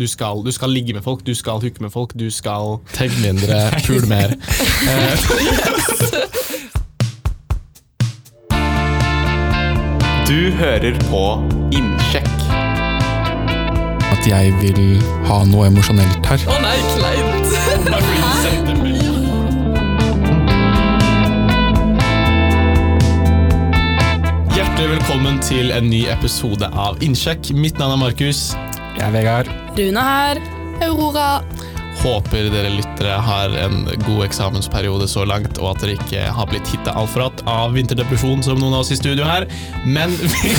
Du skal, du skal ligge med folk, du skal hooke med folk, du skal Tenk mindre, pul mer. Du hører på Innsjekk. At jeg vil ha noe emosjonelt her. Å nei, kleint! Hjertelig velkommen til en ny episode av Innsjekk. Mitt navn er Markus. Jeg er Vegard. Rune her. Aurora. Håper dere lyttere har en god eksamensperiode så langt, og at dere ikke har blitt hitta altfor hardt av vinterdepresjon som noen av oss i studio her. Men vi.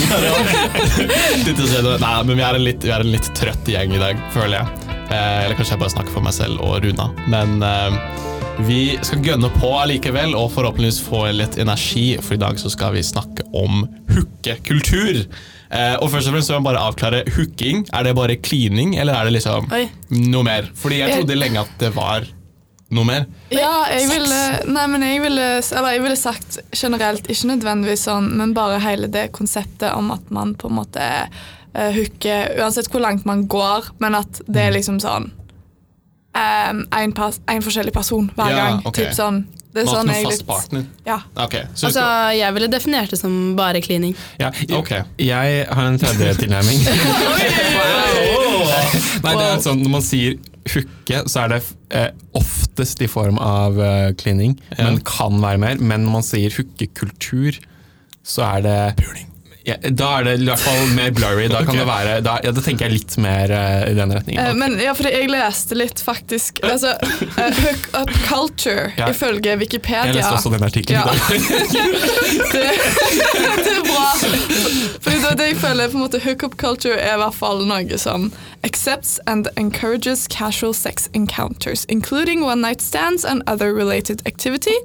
Nei, men vi er, en litt, vi er en litt trøtt gjeng i dag, føler jeg. Eh, eller kanskje jeg bare snakker for meg selv og Runa. Men eh, vi skal gønne på allikevel, og forhåpentligvis få litt energi, for i dag så skal vi snakke om hookekultur. Eh, og først og fremst så må jeg bare avklare hooking. Er det bare klining, eller er det liksom Oi. noe mer? Fordi jeg trodde lenge at det var noe mer. Ja, jeg ville, nei, men jeg ville, eller jeg ville sagt generelt, ikke nødvendigvis sånn, men bare hele det konseptet om at man på en måte uh, hooker uansett hvor langt man går, men at det er liksom sånn um, en, pers en forskjellig person hver Ja, gang. Okay. Typ sånn. Det er sånn jeg fast litt partner. Ja. Ok, så Altså, jeg ville definert det som bare klining. Ja, Ok. Jeg har en tredje tilnærming. Nei, det er sånn, Når man sier hooke, så er det eh, oftest i form av eh, klining, Ja. men kan være mer. Men når man sier hookekultur, så er det Ja, da er det i hvert fall mer blurry. Da, kan Ok. det være, da, ja, da tenker jeg litt mer uh, i den retningen. Eh, men ja, fordi jeg leste litt, faktisk. Altså, uh, hook up culture, Ja. ifølge jeg leste også den artikkelen. Ja. i dag. det, det er bra. For det, det jeg føler på en måte Hookup culture er i hvert fall noe som accepts and encourages casual sex encounters, including one night stands and other related activity,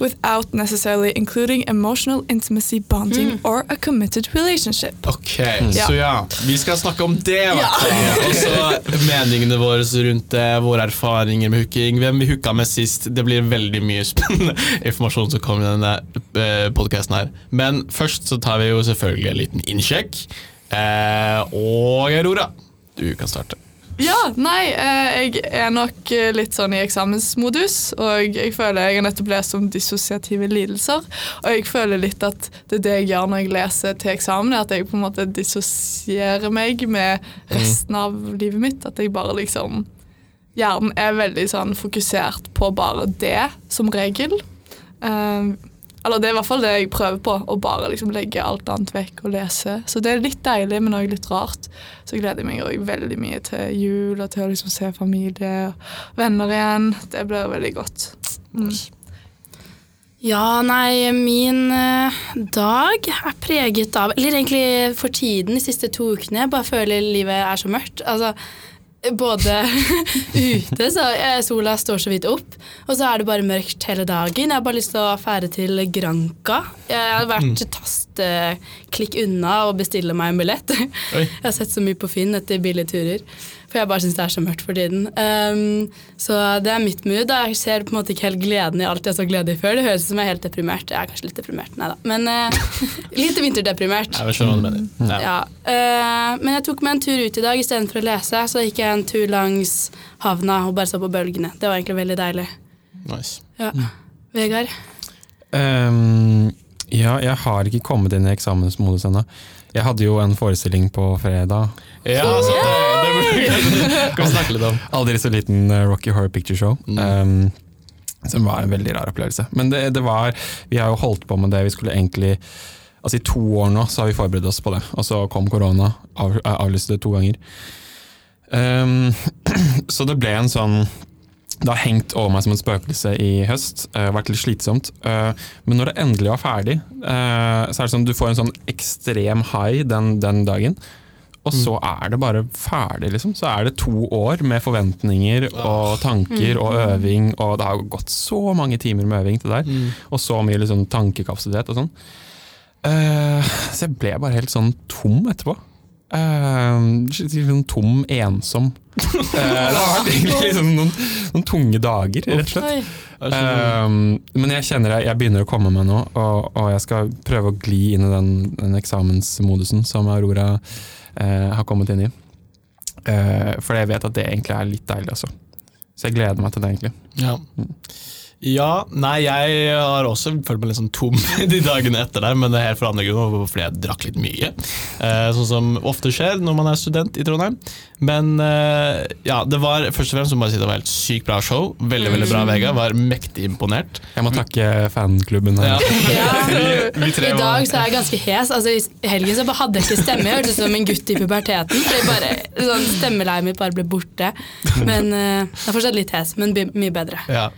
without necessarily including emotional intimacy, bonding, or a committed relationship. Ok, mm. så ja, vi skal snakke om det. Ja. Og så meningene våre rundt det, våre erfaringer med hooking, hvem vi hooka med sist. Det blir veldig mye spennende informasjon som kommer i denne podkasten her. Men først så tar vi jo selvfølgelig en liten innsjekk. Eh, og Aurora, du kan starte. Ja, nei, eh, jeg er nok eh, litt sånn i eksamensmodus, og jeg føler jeg har nettopp lest om dissosiative lidelser, og jeg føler litt at det er det jeg gjør når jeg leser til eksamen, at jeg på en måte dissosierer meg med resten av livet mitt, at jeg bare liksom Hjernen er veldig sånn fokusert på bare det, som regel. Eh, eller det er i hvert fall det jeg prøver på, å bare liksom legge alt annet vekk og lese. Så det er litt deilig, men også litt rart. Så jeg gleder meg også veldig mye til jul og til å liksom se familie og venner igjen. Det blir veldig godt. Mm. Ja, nei, min eh, dag er preget av Eller egentlig for tiden, de siste to ukene. Jeg bare føler livet er så mørkt. Altså, både ute, så eh, sola står så vidt opp, og så er det bare mørkt hele dagen. Jeg har bare lyst til å fære til Granca. Jeg har vært tasteklikk unna og bestille meg en billett. Oi. Jeg har sett så mye på Finn etter billige turer, for jeg bare syns det er så mørkt for tiden. Um, så det er mitt mood. da. Jeg ser på en måte ikke helt gleden i alt jeg så glede i før. Det høres ut som jeg er helt deprimert. Jeg er kanskje litt deprimert, nei da. Men uh, litt vinterdeprimert. Jeg skjønner hva du mener. Ja. Ja. eh, men jeg tok meg en tur ut i dag istedenfor å lese. Så gikk jeg en tur langs havna og bare så på bølgene. Det var egentlig veldig deilig. Nice. Ja. Vegard? Um, ja, jeg har ikke kommet inn i eksamensmodus ennå. Jeg hadde jo en forestilling på fredag. Ja, så det, kan vi snakke litt om. Aldri så liten eh, Rocky Horror Picture Show. Mm. Um, som var en veldig rar opplevelse. Men det, det var Vi har jo holdt på med det vi skulle egentlig Altså I to år nå så har vi forberedt oss på det, og så kom korona. Av, avlyste det to ganger. Um, så det ble en sånn Det har hengt over meg som et spøkelse i høst. Uh, vært litt slitsomt. Uh, men når det endelig var ferdig, uh, så er det sånn du får en sånn ekstrem high den, den dagen. Og så er det bare ferdig, liksom. Så er det to år med forventninger og tanker og øving, og det har gått så mange timer med øving til det der. Og så mye liksom, tankekapasitet og sånn. Eh, så jeg ble bare helt sånn tom etterpå. Sånn tom, ensom. uh, det har vært egentlig liksom noen, noen tunge dager, rett og slett. Um, men jeg kjenner jeg, jeg begynner å komme meg nå, og, og jeg skal prøve å gli inn i den, den eksamensmodusen som Aurora har kommet inn i. For jeg vet at det egentlig er litt deilig, altså. Så jeg gleder meg til det, egentlig. Ja. Ja, nei, jeg har også følt meg litt sånn tom de dagene etter der, men det er helt for andre grunner, fordi jeg drakk litt mye. Eh, sånn som ofte skjer når man er student i Trondheim. Men eh, ja, det var først og fremst må jeg si det var helt sykt bra show. Veldig, veldig bra, Vega. Var mektig imponert. Jeg må takke fanklubben. her. Ja. Ja. Vi, vi I dag så er jeg ganske hes. Altså, I helgen så hadde jeg ikke stemme. Jeg hørtes ut som en gutt i puberteten. Så bare, sånn, Stemmeleiet mitt bare ble borte. Men eh, jeg er fortsatt litt hes, men mye bedre. Ja.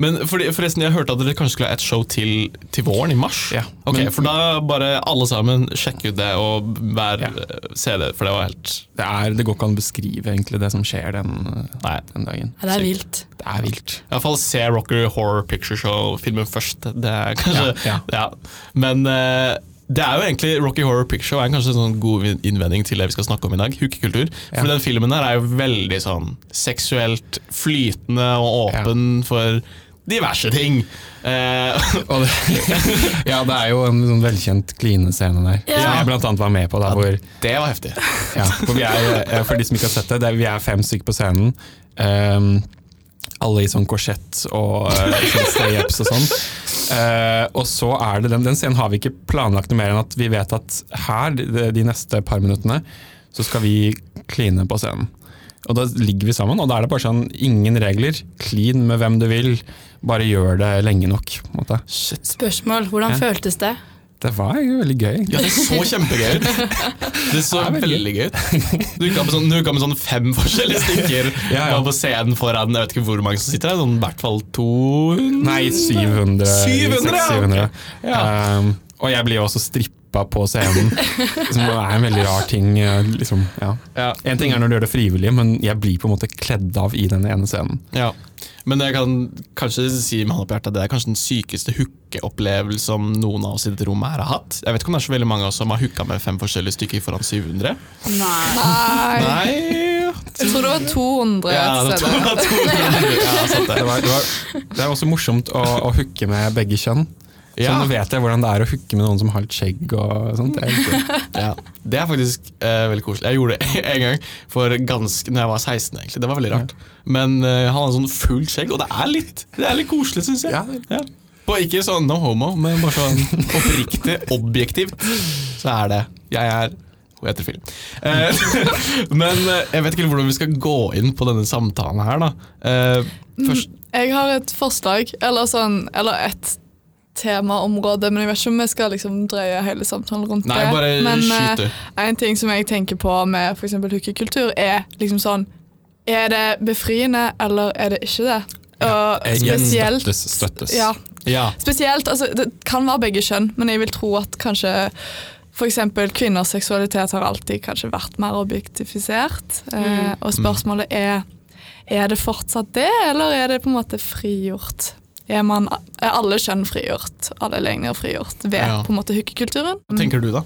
Men fordi, forresten, jeg hørte at dere kanskje skulle ha et show til, til våren, i mars. Ja, Ok, men- For da bare alle sammen sjekk ut det og vær, Ja. se det, for det var helt Det, er, det går ikke an å beskrive egentlig det som skjer den, Nei. den dagen. Ja, det er vilt. Det er vilt. I hvert fall se Rocker Horror Picture Show-filmen først. Det er kanskje Ja, ja. Men uh, det er jo egentlig Rocky Horror Picture Show er kanskje en sånn god innvending til det vi skal snakke om i dag. Hukekultur. For Ja. den filmen her er jo veldig sånn seksuelt flytende og åpen for diverse ting. Uh, ja, det er jo en sånn velkjent klinescene der, Ja. som jeg blant annet var med på. Der, hvor, det var heftig. ja, for, vi er, eh, for de som ikke har sett det, det er, vi er fem stykker på scenen. Um, alle i sånn korsett og uh, sånn stay-ups og sånn. Uh, og så er det den, den scenen har vi ikke planlagt noe mer enn at vi vet at her, de, de neste par minuttene, så skal vi kline på scenen. Og da ligger vi sammen, og da er det bare sånn ingen regler. Clean med hvem du vil, bare gjør det lenge nok. på en måte. Shit. Spørsmål. Hvordan Ja. føltes det? Det var jo veldig gøy. Ja, det så kjempegøy ut. Det så Det er veldig gøy ut. Du gikk med sånn, med sånn fem forskjellige stykker Ja, ja. på scenen foran jeg vet ikke hvor mange som sitter der. Sånn, I hvert fall 200 Nei, 700. 700, ja, 600. Ja. Um, og jeg blir jo også strippa på scenen, som er en veldig rar ting. eh, Liksom, ja. Ja. En ting er når du gjør det frivillig, men jeg blir på en måte kledd av i den ene scenen. Ja. Men jeg kan kanskje si med hånda på hjertet det er kanskje den sykeste hookeopplevelsen som noen av oss i dette rommet her har hatt. Jeg vet ikke om det er så veldig mange av oss som har hooka med fem forskjellige stykker foran 700. Nei. Nei. Nei Jeg tror det var 200 Ja, det var 200. Ja, Det, det. var, det, var, det er også morsomt å, å hooke med begge kjønn. Så nå vet jeg hvordan det er å hooke med noen som har litt skjegg. og sånt. Det er. Ja, det er faktisk eh, veldig koselig. Jeg gjorde det en gang for ganske Når jeg var 16, egentlig. Det var veldig rart. Men eh, han hadde sånn fullt skjegg, og det er litt Det er litt koselig, syns jeg. Ja. Ja. På ikke sånn no homo, men bare sånn oppriktig, objektivt, så er det Jeg er hun heterofil. Eh, men eh, jeg vet ikke hvordan vi skal gå inn på denne samtalen her, da. Eh, først Jeg har et forslag, eller, sånn, eller et temaområde, men jeg vet ikke om vi skal liksom drøye hele samtalen rundt Nei, det. bare men eh, en ting som jeg tenker på med f.eks. hookekultur, er liksom sånn Er det befriende, eller er det ikke det? Og spesielt Støttes. støttes. Ja, Ja. Spesielt, altså Det kan være begge kjønn, men jeg vil tro at kanskje f.eks. kvinners seksualitet har alltid kanskje vært mer objektifisert. Eh, og spørsmålet er er det fortsatt det, eller er det på en måte frigjort? Er, man, er alle kjønn frigjort? Alle legninger frigjort ved Ja. på en måte hookekulturen? Hva tenker du, da?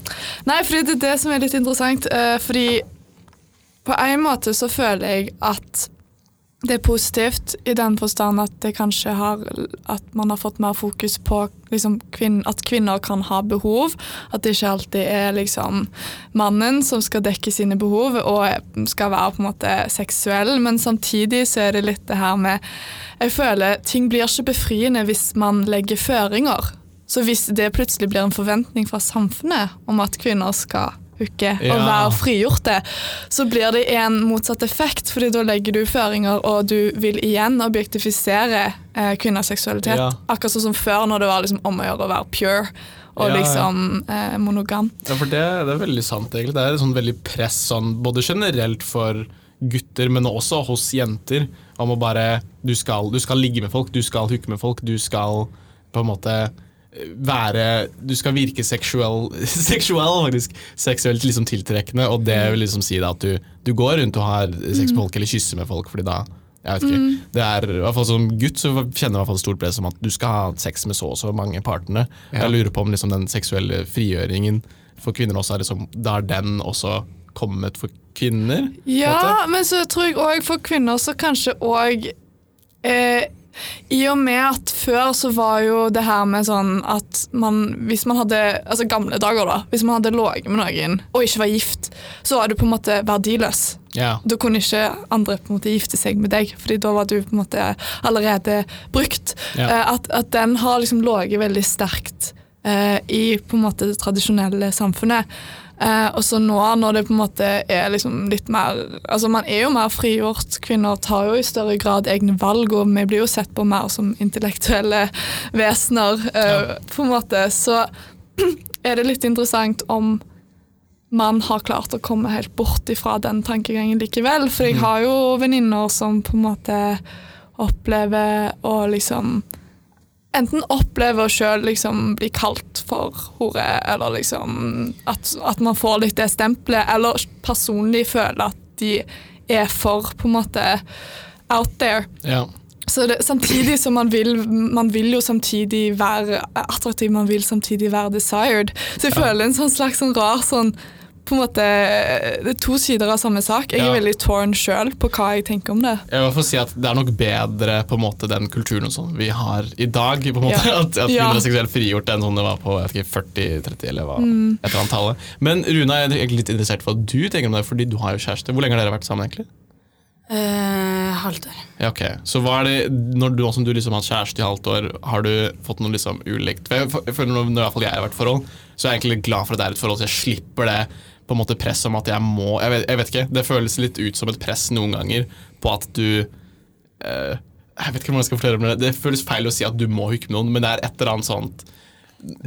Nei, fordi det er det som er litt interessant. eh, fordi på en måte så føler jeg at det er positivt i den forstand at det kanskje har At man har fått mer fokus på liksom, kvinn, at kvinner kan ha behov. At det ikke alltid er liksom mannen som skal dekke sine behov og skal være på en måte seksuell. Men samtidig så er det litt det her med Jeg føler ting blir ikke befriende hvis man legger føringer. Så hvis det plutselig blir en forventning fra samfunnet om at kvinner skal hooke og være være frigjorte, så blir det en motsatt effekt, fordi da legger du føringer, og du vil igjen objektifisere eh, kvinners seksualitet. Ja. Akkurat sånn som før, når det var liksom om å gjøre å være pure og Ja, ja. liksom eh, monogam. Ja, for det, det er veldig sant, egentlig. Det er et sånn veldig press sånn, både generelt for gutter, men også hos jenter, om å bare du skal, du skal ligge med folk, du skal hooke med folk, du skal på en måte være Du skal virke seksuell, seksuell faktisk. Seksuelt liksom tiltrekkende, og det vil liksom si da at du, du går rundt og har sex med folk eller kysser med folk, fordi da jeg vet ikke. Det er, i hvert fall Som gutt så kjenner jeg i hvert fall stort press om at du skal ha sex med så og så mange partene. Ja. Jeg lurer på om liksom den seksuelle frigjøringen for kvinner også er liksom, da er den også kommet for kvinner? Ja, måte? men så tror jeg òg for kvinner så kanskje òg eh, I og med at før så var jo det her med sånn at man Hvis man hadde Altså gamle dager, da. Hvis man hadde ligget med noen og ikke var gift, så var du på en måte verdiløs. Ja. Da kunne ikke andre på en måte gifte seg med deg, fordi da var du på en måte allerede brukt. Ja. Eh, at, at den har liksom ligget veldig sterkt eh, i på en måte det tradisjonelle samfunnet. Eh, og så nå når det på en måte er liksom litt mer Altså Man er jo mer frigjort. Kvinner tar jo i større grad egne valg, og vi blir jo sett på mer som intellektuelle vesener. Eh, på en måte Så er det litt interessant om man har klart å komme helt bort ifra den tankegangen likevel. For jeg har jo venninner som på en måte opplever å liksom Enten opplever sjøl liksom bli kalt for hore, eller liksom at, at man får litt det stempelet, eller personlig føler at de er for på en måte out there. Ja. Så det, samtidig som man vil, man vil jo samtidig være attraktiv, man vil samtidig være desired. Så jeg Ja. føler en sånn slags sånn rar sånn på en måte, Det er to sider av samme sak. Jeg er Ja. veldig torn sjøl på hva jeg tenker om det. Jeg vil i si at Det er nok bedre på en måte den kulturen og sånn vi har i dag. på en måte, Ja. At, at Ja. mindre seksuelt frigjort enn sånn det var på jeg vet ikke, 40-30 eller hva, Mm. et eller annet tallet. Men Runa, jeg er litt interessert for hva du tenker om det, fordi du har jo kjæreste. Hvor lenge har dere vært sammen? egentlig? Eh, halvt år. Ja, ok. Så hva er det, når du, som du liksom har hatt kjæreste i halvt år, har du fått noe liksom ulikt? For jeg, når, jeg har vært i forhold, så er jeg egentlig glad for at det er et forhold, så jeg slipper det på en måte press om at jeg må jeg vet, jeg vet ikke, Det føles litt ut som et press noen ganger på at du eh, Jeg vet ikke hvordan jeg skal fortelle om det. Det føles feil å si at du må hooke med noen, men det er et eller annet sånt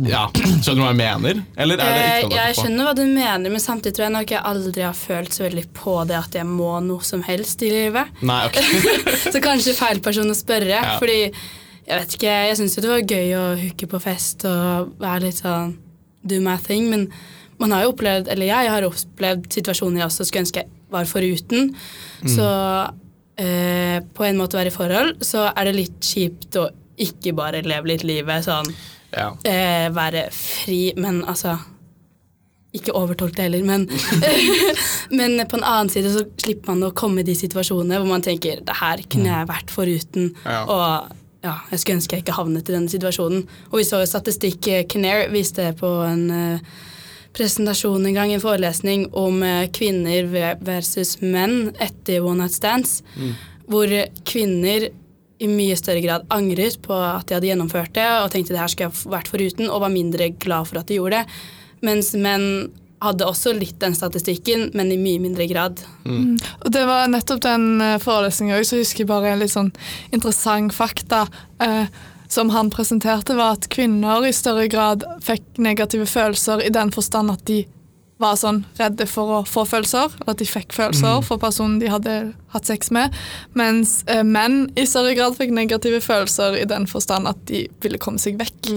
ja, Skjønner du hva jeg mener? Eller er det ikke noe jeg skjønner hva du mener, men samtidig tror jeg nok jeg aldri har følt så veldig på det at jeg må noe som helst i livet. Nei, ok. Så kanskje feil person å spørre. Ja. Fordi jeg vet ikke, jeg syns jo det var gøy å hooke på fest og være litt sånn do my thing, men man har jo opplevd, eller jeg har opplevd situasjoner jeg også skulle ønske jeg var foruten. Så eh, på en måte å være i forhold, så er det litt kjipt å ikke bare leve litt livet sånn Ja. eh, være fri, men altså Ikke overtolk det heller, men Men på en annen side så slipper man å komme i de situasjonene hvor man tenker det her kunne jeg vært foruten. Ja. Og ja, jeg skulle ønske jeg ikke havnet i denne situasjonen. Og vi så jo statistikk eh, Kinnair viste på en eh, presentasjon en gang, en forelesning om eh, kvinner versus menn etter one night stands. Hvor kvinner i mye større grad angret på at de hadde gjennomført det og tenkte det her skulle jeg vært foruten, og var mindre glad for at de gjorde det. Mens menn hadde også litt den statistikken, men i mye mindre grad. Og det var nettopp den forelesningen òg, så husker jeg bare en litt sånn interessant fakta. eh, som han presenterte, var at kvinner i større grad fikk negative følelser i den forstand at de var sånn redde for å få følelser, og at de fikk følelser for personen de hadde hatt sex med. Mens eh, menn i større grad fikk negative følelser i den forstand at de ville komme seg vekk.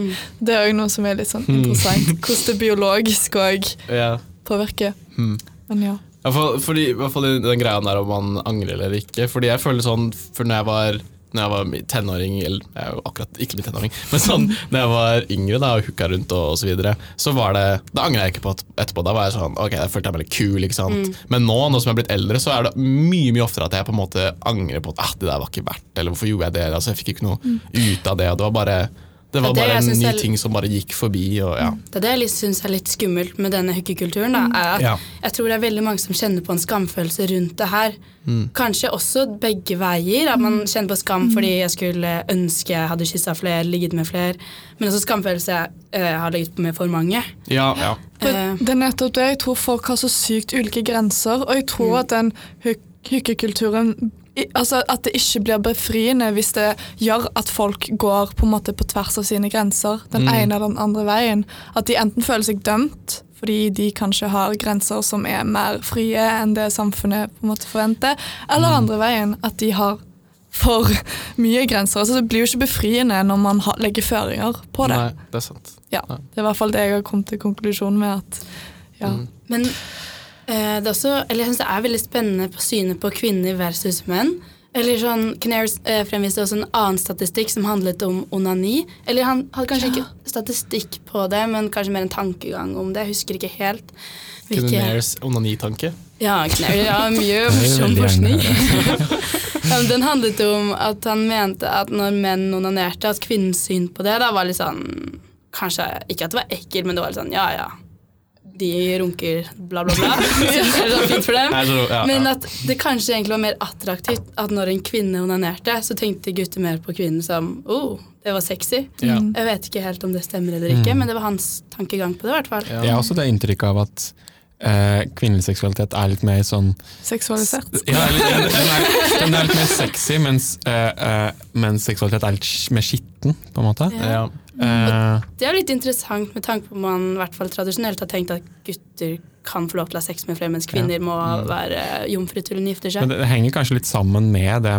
Det er òg noe som er litt sånn interessant, hvordan det biologisk òg Ja. påvirker. Mm. Men ja. Ja, for, fordi, I hvert fall den, den greia der om man angrer eller ikke. Fordi jeg føler sånn For når jeg var når jeg var tenåring, eller jeg er jo akkurat ikke min tenåring, men sånn når jeg var yngre da, og hooka rundt og, og så videre, så var det Da angrer jeg ikke på etterpå. Da var jeg sånn Ok, jeg følte jeg meg litt kul, ikke sant. Men nå, nå som jeg er blitt eldre, så er det mye mye oftere at jeg på en måte angrer på at ah, det der var ikke verdt eller hvorfor gjorde jeg det? Altså, jeg fikk ikke noe ut av det, og det var bare det var det bare en ny er- ting som bare gikk forbi. Og, ja. Det er det jeg syns er litt skummelt med denne hookekulturen. Ja. Jeg tror det er veldig mange som kjenner på en skamfølelse rundt det her. Kanskje også begge veier. At man kjenner på skam fordi jeg skulle ønske jeg hadde kyssa flere, ligget med flere. Men også skamfølelse jeg eh, har ligget med for mange. Ja, ja. Eh. det er nettopp det. Jeg tror folk har så sykt ulike grenser, og jeg tror at den hookekulturen Altså At det ikke blir befriende hvis det gjør at folk går på en måte på tvers av sine grenser. Den ene eller den andre veien. At de enten føler seg dømt fordi de kanskje har grenser som er mer frie enn det samfunnet på en måte forventer, eller andre veien. At de har for mye grenser. Altså Det blir jo ikke befriende når man har, legger føringer på det. Nei, det er sant. Ja, Det er i hvert fall det jeg har kommet til konklusjonen med. at ja. Men eh, det er også, eller jeg synes det er veldig spennende på synet på kvinner versus menn. Eller sånn, Knares eh, fremviste også en annen statistikk som handlet om onani. Eller han hadde kanskje ikke statistikk på det, men kanskje mer en tankegang om det. Jeg husker ikke helt. hvilke- Kunners onanitanke. Ja, Knares, ja, mye morsom forskning. ja, den handlet om at han mente at når menn onanerte, at kvinnens syn på det da var litt sånn Kanskje ikke at det var ekkelt, men det var litt sånn ja ja, de runker, bla, bla, bla. Så det er fint for dem. Men at det kanskje egentlig var mer attraktivt at når en kvinne onanerte, så tenkte gutter mer på kvinnen som oh, det var sexy. Ja. Jeg vet ikke helt om det stemmer eller ikke, Mm. men det var hans tankegang på det. i hvert fall. Ja. Jeg har også det inntrykket av at eh, kvinnelig seksualitet er litt mer sånn Seksualisert. ja, den, er, den er litt mer sexy, mens, eh, eh, mens seksualitet er litt mer skitten, på en måte. Ja. Ja. Eh, Det er jo litt interessant med tanke på at man i hvert fall tradisjonelt har tenkt at gutter kan få lov til å ha sex med flere, mens kvinner må være jomfru til hun gifter men seg. det, det henger kanskje litt sammen med det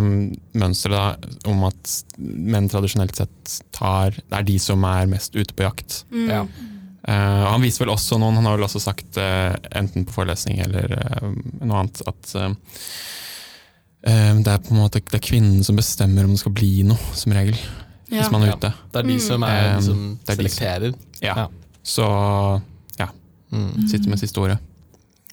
mønsteret da, om at menn tradisjonelt sett tar Det er de som er mest ute på jakt. Mm. Ja. Uh, han viser vel også noen, han har vel også sagt, uh, enten på forelesning eller noe annet, at det er på en måte det er kvinnen som bestemmer om det skal bli noe, som regel. Ja. Hvis man er Ja. ute. Det er de som, er, Mm. som Det er de som- selekterer. Ja. Ja. Så Mm. sitter med siste ordet.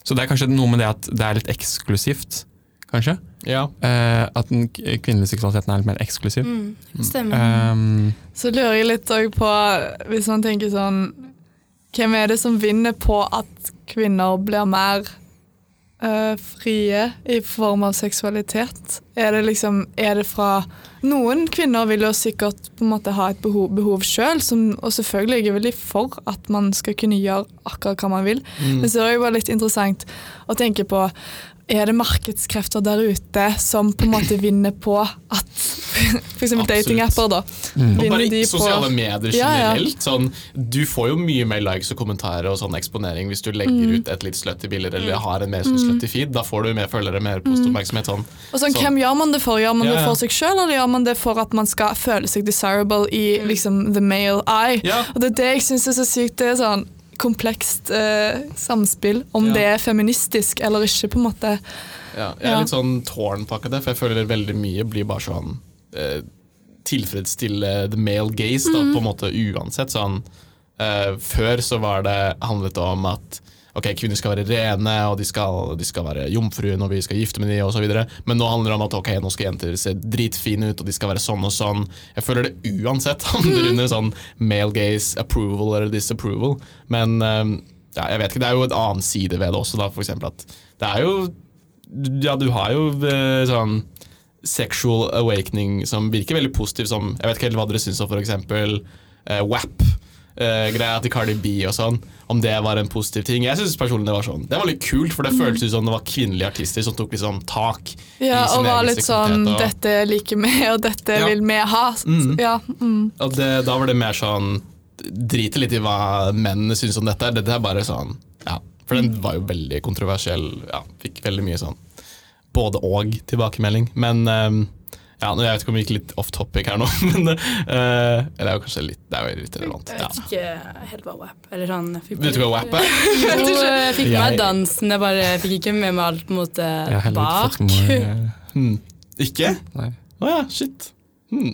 Så det er kanskje noe med det at det er litt eksklusivt, kanskje. Ja. Eh, at den kvinnelige seksualiteten er litt mer eksklusiv. Mm. Stemmer. Um, Så lurer jeg litt òg på, hvis man tenker sånn Hvem er det som vinner på at kvinner blir mer eh, frie i form av seksualitet? Er det liksom Er det fra Noen kvinner vil jo sikkert på en måte ha et behov, behov sjøl, og selvfølgelig er jeg veldig for at man skal kunne gjøre akkurat hva man vil. Mm. Men så er det jo bare litt interessant å tenke på er det markedskrefter der ute som på en måte vinner på at f.eks. Datingapper, da. mm. Og Vinner bare de i på- sosiale medier Ja, ja. Sånn, du får jo mye mer likes og kommentarer og sånn eksponering hvis du legger Mm. ut et litt slutty bilde eller har en mer sånn slutty feed. Da får du mer følgere, mer positiv oppmerksomhet. Sånn. Og sånn, Så- Hvem gjør man det for? Gjør man Ja, det for seg sjøl, eller gjør man det for at man skal føle seg desirable i liksom the male eye? Ja. Og Det er det jeg syns er så sykt. Det er sånn komplekst eh, samspill, om Ja. det er feministisk eller ikke, på en måte. Ja, jeg er Ja. litt sånn tårnpakka det, for jeg føler veldig mye blir bare sånn eh, Tilfredsstille the male gaze, da, på en måte uansett. Sånn, eh, før så var det handlet om at ok, kvinner skal være rene, og de skal, de skal være jomfruer når vi skal gifte med dem, osv. Men nå handler det om at ok, nå skal jenter se dritfine ut, og de skal være sånn og sånn. Jeg føler det uansett handler under sånn male gaze approval eller disapproval. Men eh, ja, jeg vet ikke, det er jo en annen side ved det også, da, for eksempel at det er jo ja, du har jo eh, sånn sexual awakening som virker veldig positiv, som Jeg vet ikke helt hva dere syns om f.eks. Uh, WAP. Uh, greia til Cardi B og sånn, om det var en positiv ting. Jeg synes personlig det var sånn Det var litt kult, for det føltes ut som det var kvinnelige artister som tok liksom tak. Ja, og var litt sånn og- 'Dette liker vi, og dette Ja. vil vi ha'. Mm. Ja, mm. Og det, da var det mer sånn Drite litt i hva mennene syns om dette. Dette er bare sånn Ja. For den var jo veldig kontroversiell. Ja, Fikk veldig mye sånn både og tilbakemelding. Men ehm, ja, jeg vet ikke om vi gikk litt off topic her nå, men uh, Eller det er jo kanskje litt Det er jo litt relevant. Jeg vet ikke helt hva WAP eller sånn. fikk Vet du hva WAP er? Jo, jeg fikk med meg dansen, jeg bare fikk ikke med meg alt har ikke bak. meg eh, Hmm. Ikke? Nei. Å ja, shit. Hmm.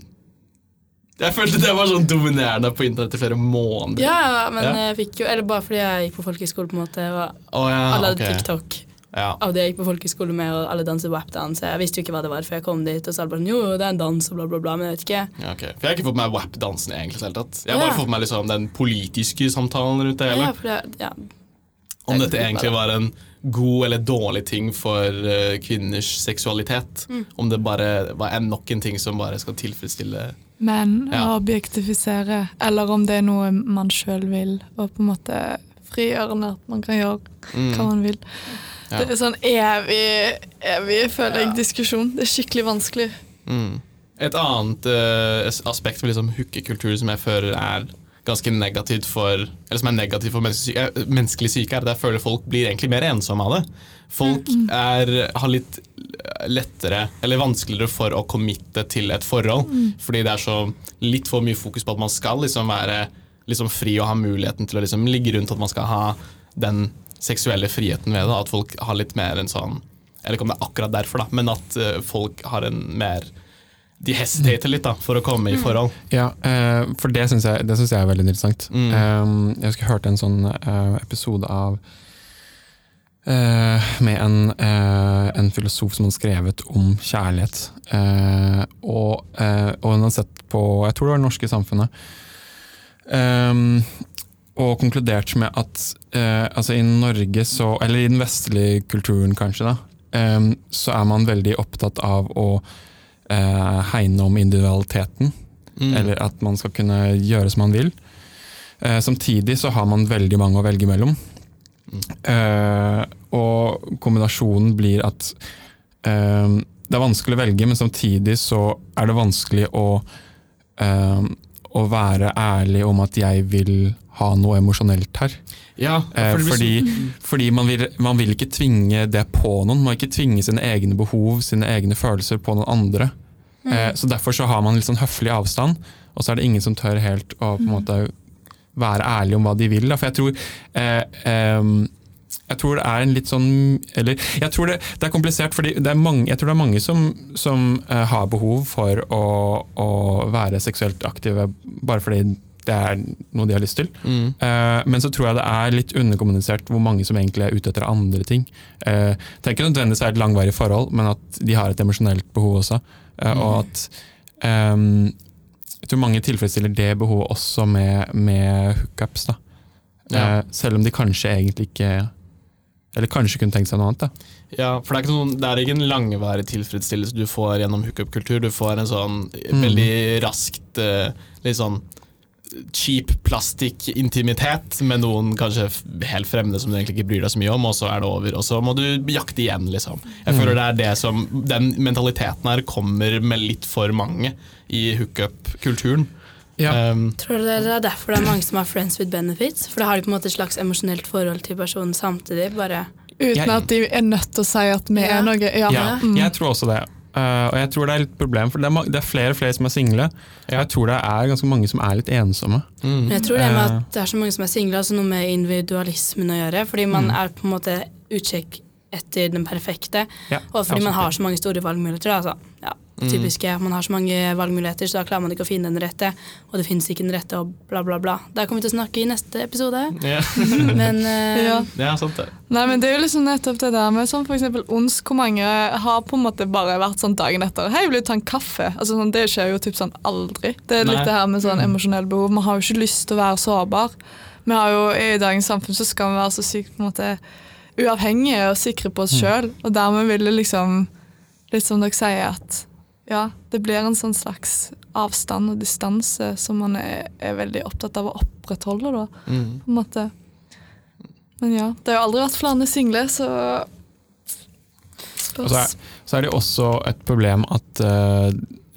Jeg følte det var sånn dominerende på internett i flere måneder. Ja, men Ja. jeg fikk jo Eller bare fordi jeg gikk på folkehøyskole, på en måte, og oh, ja, alle hadde hadde TikTok Ja. av det jeg gikk på folkehøyskole med, og alle danser WAP-dans. Jeg visste jo ikke hva det var før jeg kom dit, og så alle bare sånn, jo, det er en dans og bla, bla, bla, men jeg vet ikke. Ja, okay. For Jeg har ikke fått med meg WAP-dansen egentlig. hele tatt. Jeg har Ja. bare fått med meg liksom den politiske samtalen rundt det hele. Ja, for det, ja. Om dette egentlig var en god eller dårlig ting for uh, kvinners seksualitet. Mm. Om det bare var en, nok en ting som bare skal tilfredsstille Men Ja. objektifisere, eller om det er noe man sjøl vil, og på en måte frigjørende at man kan gjøre mm. hva man vil. Ja. Det er sånn evig, evig føler jeg, diskusjon. Det er skikkelig vanskelig. Mm. Et annet uh, aspekt ved liksom hookekultur som jeg føler er ganske negativt for Eller som er negativt for menneskelig eh, menneskelig syke, er at jeg føler folk blir egentlig mer ensomme av det. Folk er, har litt lettere, eller vanskeligere for å committe til et forhold. Fordi det er så litt for mye fokus på at man skal liksom være liksom fri og ha muligheten til å liksom ligge rundt at man skal ha den seksuelle friheten ved det. At folk har litt mer en sånn Jeg vet ikke om det er akkurat derfor, da, men at eh, folk har en mer De hesitater litt da, for å komme i forhold. Ja, eh, for det syns jeg, jeg er veldig interessant. Mm. Eh, jeg husker jeg hørte en sånn episode av med en, en filosof som hadde skrevet om kjærlighet. Og, og hun hadde sett på Jeg tror det var det norske samfunnet. Og konkludert med at eh, altså i Norge så, eller i den vestlige kulturen kanskje, da, eh, så er man veldig opptatt av å eh, hegne om individualiteten. Mm. Eller at man skal kunne gjøre som man vil. Eh, samtidig så har man veldig mange å velge mellom. Eh, og kombinasjonen blir at eh, det er vanskelig å velge, men samtidig så er det vanskelig å, å være ærlig om at jeg vil ha noe emosjonelt her. Ja, Eh, for det fordi fordi man, vil, man vil ikke tvinge det på noen. Man vil ikke tvinge sine egne behov, sine egne følelser på noen andre. Eh, så Derfor så har man litt sånn høflig avstand, og så er det ingen som tør helt å på en måte være ærlig om hva de vil. Da. For jeg tror eh, jeg tror det er en litt sånn Eller jeg tror det, det er komplisert, fordi det er mange, jeg tror det er mange som, som eh, har behov for å, å være seksuelt aktive bare fordi det er noe de har lyst til. Mm. Uh, men så tror jeg det er litt underkommunisert hvor mange som egentlig er ute etter andre ting. Uh, det er ikke nødvendigvis er et langvarig forhold, men at de har et emosjonelt behov også. Eh, Og at um, jeg tror mange tilfredsstiller det behovet også med, med hookups. da. Ja. Selv om de kanskje egentlig ikke Eller kanskje kunne tenkt seg noe annet. da. Ja, for det er, noen, det er ikke en langvarig tilfredsstillelse du får gjennom hookup-kultur. Du får en sånn Mm. veldig raskt eh, litt sånn cheap plastikk-intimitet med noen kanskje helt fremmede som du egentlig ikke bryr deg så mye om, og så er det over. Og så må du jakte igjen, liksom. Jeg føler det er det som Den mentaliteten her kommer med litt for mange i hookup-kulturen. Um, Tror du det er derfor det er mange som har friends with benefits? For da har de på en måte et slags emosjonelt forhold til personen samtidig. bare... Uten at de er nødt til å si at vi Ja. er noe. Ja. Ja, Mm. jeg tror også det. Uh, og jeg tror det er litt problem, for det er, det er flere og flere som er single. Jeg tror det er ganske mange som er litt ensomme. mm. Men jeg tror det med Eh. at det er så mange som er single, altså noe med individualismen å gjøre. Fordi man Mm. er på en måte utkikk etter den perfekte. Ja, Og fordi man har så mange store valgmuligheter. Altså. ja. Typiske, Man har så mange valgmuligheter, så da klarer man ikke å finne den rette. Og det finnes ikke den rette, og bla, bla, bla. Det kommer vi til å snakke i neste episode. Yeah. Men uh, Ja. ja, sant det. Nei, men Det er jo liksom nettopp det der med sånn for eksempel ons, hvor mange har på en måte bare vært sånn dagen etter Hei, vil du ta en kaffe? Altså sånn, Det skjer jo typ sånn aldri. Det er litt Nei. det her med sånn emosjonell behov. Man har jo ikke lyst til å være sårbar. Vi har jo, I dagens samfunn så skal vi være så sykt på en måte uavhengige og sikre på oss sjøl. Og dermed vil det liksom, litt som dere sier, at ja, det blir en sånn slags avstand og distanse som man er, er veldig opptatt av å opprettholde. da Mm. på en måte. Men ja, det har jo aldri vært flere single, så spørs. så er, så er det også et problem at eh,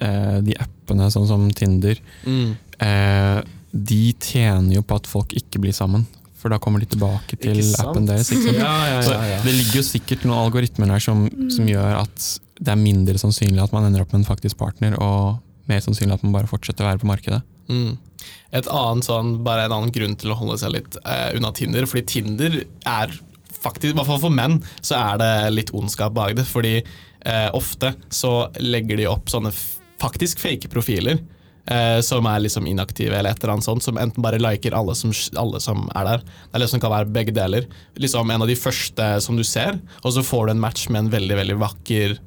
eh, de appene sånn som Tinder, Mm. uh, de tjener jo på at folk ikke blir sammen. For da kommer de tilbake til appen deres. Ikke sant? Ja, ja, Så ja, ja. det ligger jo sikkert noen algoritmer der som, som gjør at det er mindre sannsynlig at man ender opp med en faktisk partner, og mer sannsynlig at man bare fortsetter å være på markedet. Mm. Et annet sånn, bare en annen grunn til å holde seg litt eh, unna Tinder, fordi Tinder er faktisk, i hvert fall for menn, så er det litt ondskap bak det. Fordi eh, ofte så legger de opp sånne faktisk fake profiler. eh, som er liksom inaktive, eller et eller annet sånt, som enten bare liker alle som, alle som er der. Det er liksom kan være begge deler. Liksom En av de første som du ser, og så får du en match med en veldig veldig vakker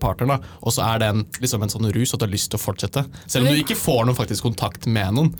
partner. da, Og så er det en, liksom en sånn rus at du har lyst til å fortsette. Selv om du ikke får noen faktisk kontakt med noen.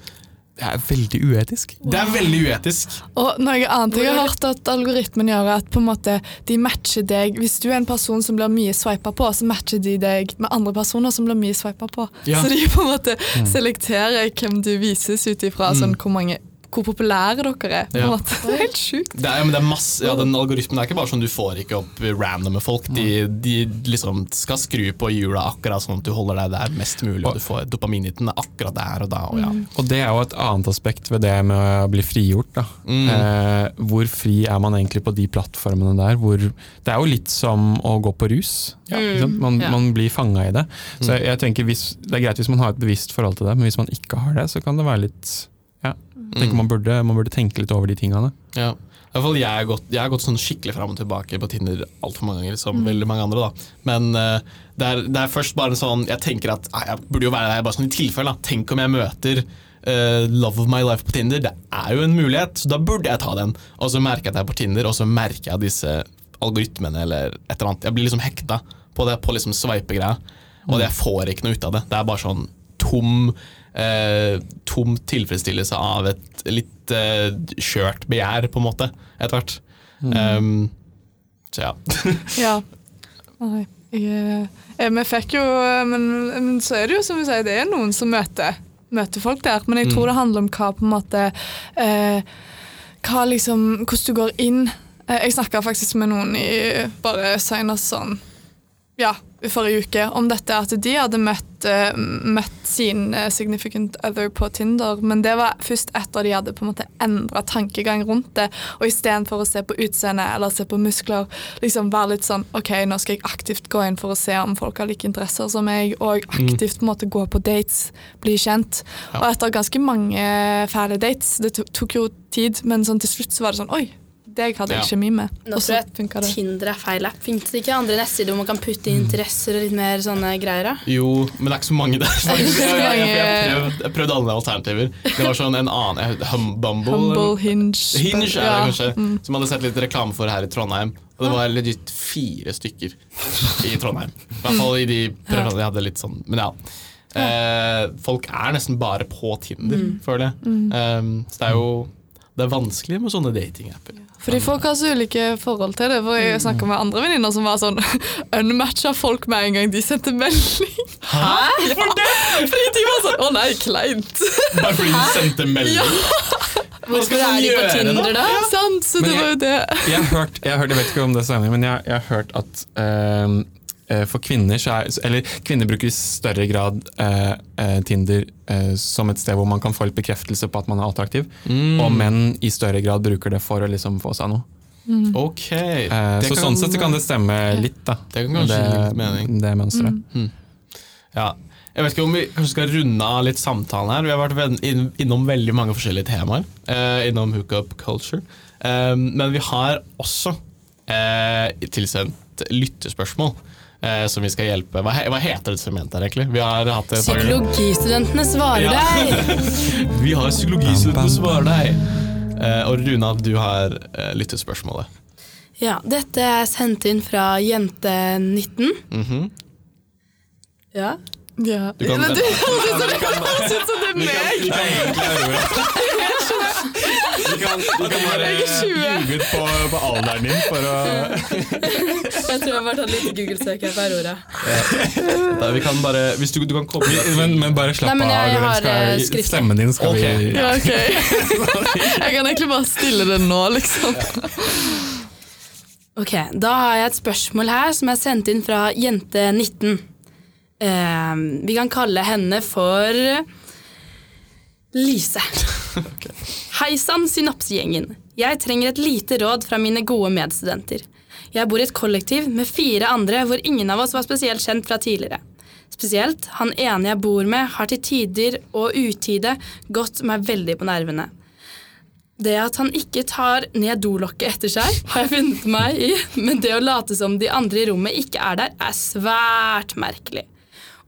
Det er veldig uetisk. Det er veldig uetisk. Og noe annet jeg har hørt at algoritmen gjør, er at på en måte de matcher deg Hvis du er en person som blir mye swipa på, så matcher de deg med andre personer som blir mye swipa på. Ja. Så de på en måte selekterer hvem du vises ut ifra sånn, hvor, mange, hvor populære dere er. Ja. Det er helt sjukt. Det er, men det er masse, ja, den algoritmen er ikke bare sånn du får ikke opp randomme folk. De, de liksom skal skru på hjula akkurat sånn at du holder deg der mest mulig, og du får dopaminhiten akkurat der og da. Og ja. Og det er jo et annet aspekt ved det med å bli frigjort. Da. Mm. Eh, hvor fri er man egentlig på de plattformene der? Hvor, det er jo litt som å gå på rus. Ja. Man, Ja. man blir fanga i det. Så jeg, jeg tenker hvis, Det er greit hvis man har et bevisst forhold til det, men hvis man ikke har det, så kan det være litt tenker man, burde, man burde tenke litt over de tingene. Ja. I hvert fall jeg har gått, jeg har gått sånn skikkelig fram og tilbake på Tinder altfor mange ganger, Mm. som veldig mange andre. da. Men uh, det, er, det er først bare sånn Jeg tenker at nei, jeg burde jo være der bare sånn i tilfelle. da. Tenk om jeg møter uh, love of my life på Tinder. Det er jo en mulighet, så da burde jeg ta den. Og så merker jeg at jeg er på Tinder, og så merker jeg disse algoritmene eller et eller annet. Jeg blir liksom hekta på det, på liksom sveipegreia. Og jeg får ikke noe ut av det. Det er bare sånn tom, eh, tom tilfredsstillelse av et litt eh, skjørt begjær, på en måte, etter hvert. Um, så ja. Ja. Nei, jeg, eh, vi fikk jo men, men så er det jo som vi sier, det er noen som møter, møter folk der. Men jeg tror Mm. det handler om hva på en måte eh, Hva liksom Hvordan du går inn. Eh, jeg snakka faktisk med noen i bare senest sånn ja, forrige uke om dette at de hadde møtt, eh, møtt sin eh, significant other på Tinder, men det var først etter de hadde på en måte endra tankegang rundt det. Og istedenfor å se på utseende eller se på muskler, liksom være litt sånn OK, nå skal jeg aktivt gå inn for å se om folk har like interesser som meg, og aktivt på en måte gå på dates, bli kjent. Og etter ganske mange fæle dates, det tok jo tid, men sånn til slutt så var det sånn Oi, deg hadde Ja. ikke mye med. Nå tror jeg det. Tinder er feil app. Fins det ikke andre nettsider hvor man kan putte inn interesser og litt mer sånne greier? da? Jo, men det er ikke så mange der. faktisk. Jeg, jeg, jeg, jeg, prøvde, jeg prøvde alle alternativer. Det var sånn en annen jeg- hum, Bumble. Humble, hinge Hinge er det ja. Mm. som hadde sett litt reklame for her i Trondheim. Og det var legit fire stykker i Trondheim. I hvert fall i de prøvene jeg hadde litt sånn Men ja. Eh, folk er nesten bare på Tinder, føler jeg. Um, så det er jo det er vanskelig med sånne datingapper. Fordi folk har så ulike forhold til det. For Jeg snakka med andre venninner som var sånn unmatcha folk med en gang de sendte melding. Hæ? Ja, fordi de var sånn Å nei, kleint. Bare fordi de sendte melding? Ja. Hvorfor skal man er de på da? Tinder, da? Sant, så det jeg- var jo det. Jeg har hørt, jeg, har hørt, jeg vet ikke om det er enig, men jeg, jeg har hørt at ehm, eh, for kvinner så er Eller kvinner bruker i større grad eh, eh, Tinder eh, som et sted hvor man kan få litt bekreftelse på at man er attraktiv. Mm. Og menn i større grad bruker det for å liksom få seg noe. Ok. Eh, så kan- sånn sett så kan det stemme litt, da. Det kan kanskje gi litt mening. Det mønsteret. Mm. Ja. Jeg vet ikke om vi kanskje skal runde av litt samtalen her. Vi har vært innom veldig mange forskjellige temaer. Eh, innom hookup culture. Eh, men vi har også eh, tilsendt lyttespørsmål. Eh, som vi skal hjelpe Hva, hva heter det segmentet her, egentlig? Vi har hatt det. Psykologistudentene svarer Ja. deg! Vi har Psykologistudentene svarer deg. Eh, og Runa, du har eh, lyttespørsmålet. Ja, dette er sendt inn fra jente19. Mhm. Ja. Ja. Du kan- Men du, høres ut som det er meg! Du kan. Vi kan, bare Jeg er 20. ljuge ut på, på alderen din for å Jeg tror jeg bare tar litt Google-søk her R-ordet. Ja. Vi kan bare Hvis du, du kan komme Men, men bare slapp Nei, men av. jeg Aurora, skal- eh. Stemmen din skal okay. vi Ja, okay. Jeg kan egentlig bare stille det nå, liksom. Ok, Da har jeg et spørsmål her som er sendt inn fra jente19. Eh, vi kan kalle henne for Lise. Hei sann, synapsegjengen. Jeg trenger et lite råd fra mine gode medstudenter. Jeg bor i et kollektiv med fire andre hvor ingen av oss var spesielt kjent fra tidligere. Spesielt han ene jeg bor med, har til tider og utide gått meg veldig på nervene. Det at han ikke tar ned dolokket etter seg, har jeg funnet meg i, men det å late som de andre i rommet ikke er der, er svært merkelig.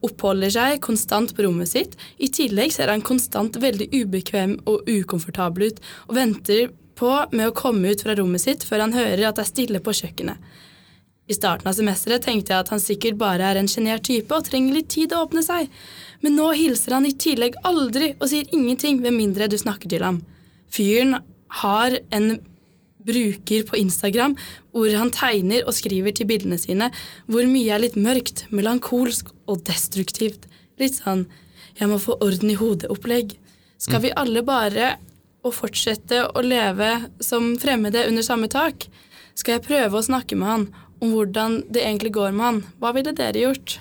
Oppholder seg konstant på rommet sitt. I tillegg ser han konstant veldig ubekvem og ukomfortabel ut, og venter på med å komme ut fra rommet sitt før han hører at det er stille på kjøkkenet. I starten av semesteret tenkte jeg at han sikkert bare er en sjenert type og trenger litt tid å åpne seg, men nå hilser han i tillegg aldri og sier ingenting med mindre du snakker til ham. Fyren har en bruker på Instagram hvor han tegner og skriver til bildene sine hvor mye er litt mørkt, melankolsk og destruktivt. Litt sånn 'jeg må få orden i hodet'-opplegg. Skal vi alle bare å fortsette å leve som fremmede under samme tak? Skal jeg prøve å snakke med han om hvordan det egentlig går med han? Hva ville dere gjort?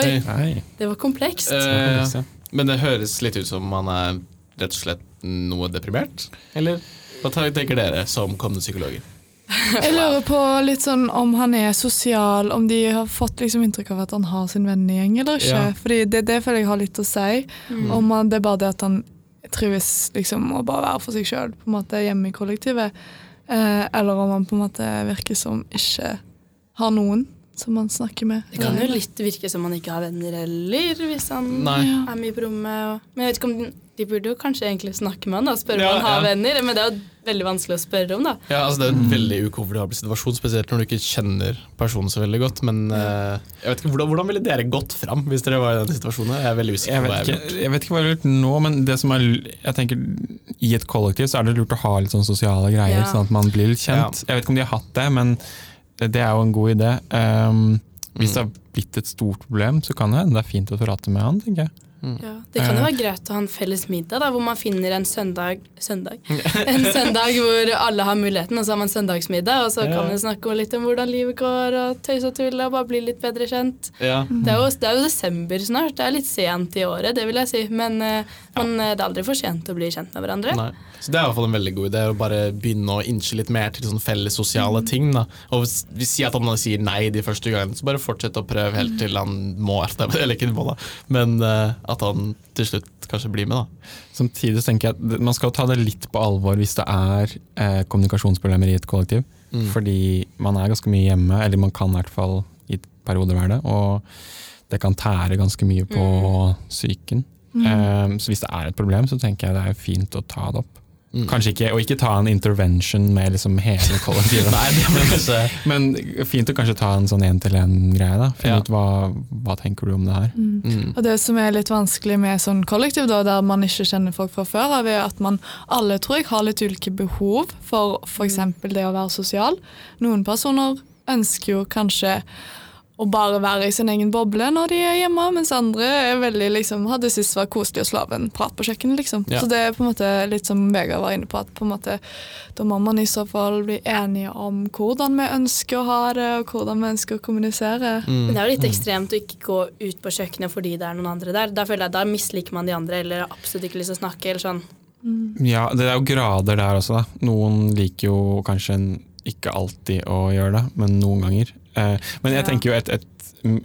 Oi, det var komplekst. Eh, Men det høres litt ut som man er rett og slett noe deprimert? Eller hva tenker dere som kommende psykologer? Jeg lurer på litt sånn om han er sosial, om de har fått liksom inntrykk av at han har sin vennegjeng eller ikke. Ja. Fordi det, det føler jeg har litt å si. Om han, det er bare det at han trives liksom å bare være for seg sjøl hjemme i kollektivet. Eh, eller om han på en måte virker som ikke har noen som han snakker med. Det kan jo litt virke som han ikke har venner heller, hvis han Nei. er mye på rommet. Og, men jeg vet ikke om de, de burde jo kanskje egentlig snakke med han og spørre Ja, om han har ja. venner, men det er jo veldig vanskelig å spørre om, da. Ja, altså Det er en veldig ukomfortabel situasjon, spesielt når du ikke kjenner personen så veldig godt. Men uh, jeg vet ikke, hvordan, hvordan ville dere gått fram hvis dere var i den situasjonen? Jeg er veldig usikker Jeg på hva jeg ville ikke, jeg vet ikke hva jeg har gjort nå, men det som er jeg tenker, i et kollektiv så er det lurt å ha litt sånn sosiale greier, Ja. sånn at man blir litt kjent. Jeg vet ikke om de har hatt det, men det er jo en god idé. Um, hvis det har blitt et stort problem, så kan det hende det er fint å prate med han, tenker jeg. Ja, det kan jo være greit å ha en felles middag, da, hvor man finner en søndag Søndag? En søndag hvor alle har muligheten, og så har man søndagsmiddag, og så kan man snakke litt om hvordan livet går, og tøys og tull, og bare bli litt bedre kjent. Ja. Det er, jo, det er jo desember snart, det er litt sent i året, det vil jeg si, men, eh, men eh, det er aldri for sent å bli kjent med hverandre. Nei. Så Det er i hvert fall en veldig god idé å bare begynne å innse litt mer til sånne felles sosiale ting. Da. Og hvis vi sier at han sier nei de første gangene, så bare fortsett å prøve helt til han må. Eller ikke må, da, men uh, at han til slutt kanskje blir med. da. Samtidig tenker jeg at man skal ta det litt på alvor hvis det er eh, kommunikasjonsproblemer i et kollektiv. Mm. Fordi man er ganske mye hjemme, eller man kan i hvert fall i perioder være det. Og det kan tære ganske mye på psyken. Eh, så hvis det er et problem, så tenker jeg det er fint å ta det opp. Mm. Kanskje ikke, Og ikke ta en intervention med liksom hele kollektivet. Nei, Men fint å kanskje ta en sånn én-til-én-greie. da Finne Ja. ut hva, hva tenker du om det her. mm. Og Det som er litt vanskelig med sånn kollektiv, da, der man ikke kjenner folk fra før er at man alle tror jeg har litt ulike behov for f.eks. det å være sosial. Noen personer ønsker jo kanskje å bare være i sin egen boble når de er hjemme, mens andre er veldig liksom, hadde syntes var koselig å slå av en prat på kjøkkenet. liksom. Ja. Så det er på en måte litt som Vegard var inne på, at på en måte, da må man i så fall bli enige om hvordan vi ønsker å ha det, og hvordan vi ønsker å kommunisere. Mm. Men det er jo litt ekstremt å ikke gå ut på kjøkkenet fordi det er noen andre der. Da føler jeg Da misliker man de andre eller har absolutt ikke lyst til å snakke. eller sånn. Ja, det er jo grader der også. da. Noen liker jo kanskje ikke alltid å gjøre det, men noen ganger. Eh, men jeg tenker jo et, et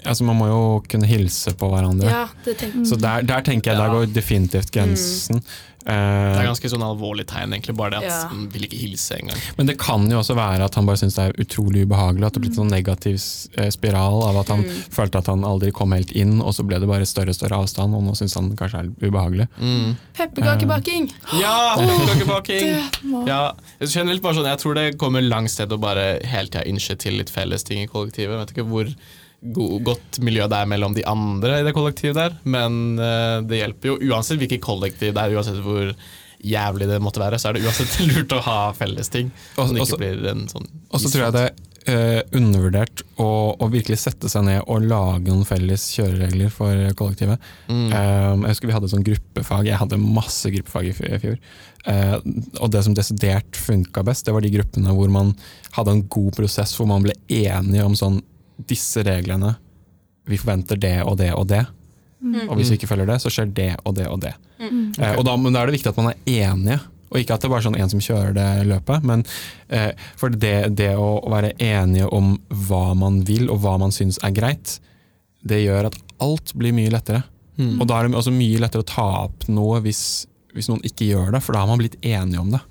altså Man må jo kunne hilse på hverandre. Ja, det tenker Så der, der tenker jeg der går definitivt grensen. Det er Eh, ganske sånn alvorlig tegn, egentlig, bare det at Ja. han vil ikke hilse engang. men det kan jo også være at han bare syns det er utrolig ubehagelig. At det blitt en sånn negativ eh, spiral av at han Mm. følte at han aldri kom helt inn, og så ble det bare større og større avstand, og nå syns han kanskje er ubehagelig. Mm. Pepperkakebaking! Ja! Pepperkakebaking! Det Ja, generelt bare sånn, jeg tror det kommer langt sted å bare hele tida innse til litt felles ting i kollektivet. Jeg vet ikke hvor go godt miljø det er mellom de andre i det kollektivet der, men eh, det hjelper jo uansett hvilket kollektiv det er, uansett hvor jævlig det måtte være, så er det uansett lurt å ha felles ting. Og- Så det ikke blir en sånn tror jeg det er eh, undervurdert å, virkelig sette seg ned og lage noen felles kjøreregler for kollektivet. Mm. Um, jeg husker vi hadde sånn gruppefag, jeg hadde masse gruppefag i i fjor. Eh, og det som desidert funka best, det var de gruppene hvor man hadde en god prosess, hvor man ble enige om sånn Disse reglene, vi forventer det og det og det. Mm. Og hvis vi ikke følger det, så skjer det og det og det. Mm. Eh, og da, men da er det viktig at man er enige, og ikke at det er bare sånn en som kjører det løpet. Men eh, for det, det å være enige om hva man vil, og hva man syns er greit, det gjør at alt blir mye lettere. Mm. Og da er det også mye lettere å ta opp noe hvis, hvis noen ikke gjør det, for da har man blitt enige om det.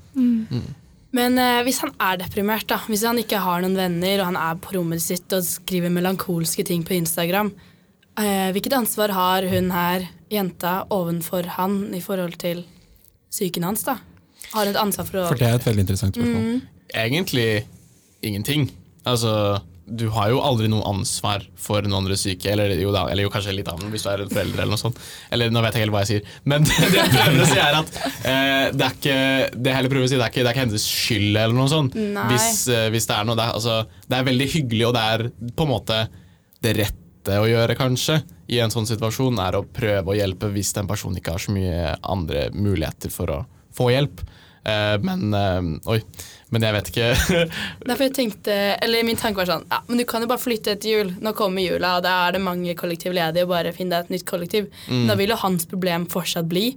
Men eh, hvis han er deprimert, da, hvis han ikke har noen venner, og han er på rommet sitt og skriver melankolske ting på Instagram, eh, hvilket ansvar har hun her, jenta, ovenfor han i forhold til psyken hans? da? Har hun et ansvar for å For det er et veldig interessant spørsmål. Mm. Egentlig ingenting. Altså, du har jo aldri noe ansvar for noen andre syke, eller jo, da, eller jo kanskje litt av den hvis du er en forelder eller noe sånt. Eller nå vet jeg ikke helt hva jeg sier. Men det, det jeg prøver å si er at eh, det er ikke det jeg prøver å si, det er ikke, det er ikke hennes skyld eller noe sånt. Hvis, eh, hvis det er noe. Det er, altså, det er veldig hyggelig, og det er på en måte det rette å gjøre, kanskje, i en sånn situasjon, er å prøve å hjelpe hvis den personen ikke har så mye andre muligheter for å få hjelp. Eh, men eh, Oi. Men jeg vet ikke. Derfor jeg tenkte, eller Min tanke var sånn ja, men Du kan jo bare flytte etter jul. Nå kommer jula, og da er det mange kollektiv ledige. Bare finn deg et nytt kollektiv. Mm. Da vil jo hans problem fortsatt bli.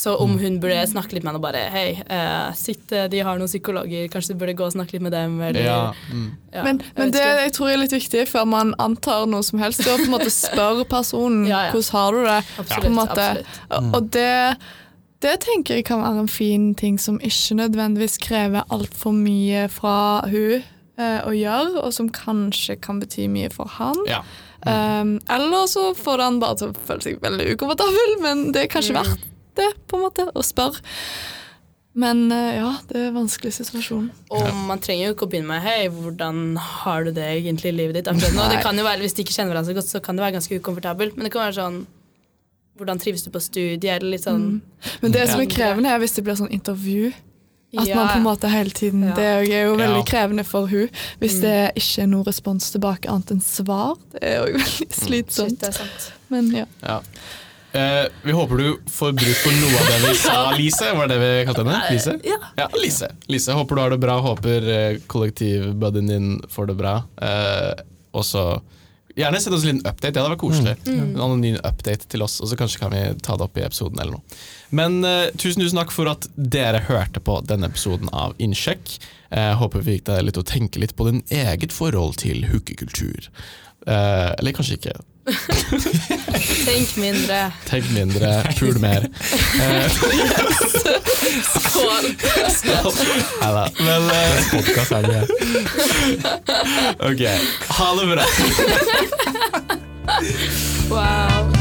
Så om hun burde snakke litt med henne og bare Hei, uh, sitt, de har noen psykologer, kanskje du burde gå og snakke litt med dem? Eller, ja, mm. ja, Men, jeg men det ikke. jeg tror jeg er litt viktig før man antar noe som helst, det er å på en måte spørre personen Ja, ja. hvordan har du det. Absolutt. på en måte. absolutt. Og- Og det, det tenker jeg kan være en fin ting som ikke nødvendigvis krever altfor mye fra hun eh, å gjøre, og som kanskje kan bety mye for han. ja. Um, eller så får han bare til å føle seg veldig ukomfortabel, men det er kanskje Mm. verdt det, på en måte, å spørre. Men eh, ja, det er en vanskelig situasjon. Og man trenger jo ikke å begynne med Hei, hvordan har du det egentlig i livet ditt akkurat nå? Det kan jo være, Hvis de ikke kjenner hverandre så godt, så kan det være ganske ukomfortabelt. Men det kan være sånn Hvordan trives du på studiet? Eller litt sånn Men det som er krevende, er hvis det blir sånn intervju. At Ja. man på en måte hele tiden Ja. Det er jo veldig Ja. krevende for hun Hvis det ikke er noen respons tilbake annet enn svar. Det er jo veldig slitsomt. det er. Men ja. Ja. Eh, vi håper du får bruk for noe av det vi sa, Lise. Var det det vi kalte henne? Lise? Ja. Ja, Lise. Lise, håper du har det bra. Håper eh, kollektivbuddyen din får det bra. Eh, og så Gjerne send oss en liten update. Det hadde vært koselig. En anonym update til oss, og så kanskje kan vi ta det opp i episoden eller noe. Men uh, tusen tusen takk for at dere hørte på denne episoden av Innsjekk. Uh, håper vi fikk deg litt å tenke litt på din eget forhold til hookekultur. Uh, eller kanskje ikke. Tenk mindre. Tenk mindre, pul mer. Skål! Neida. Men eh, Podcast er det. ok, ha det bra. Wow.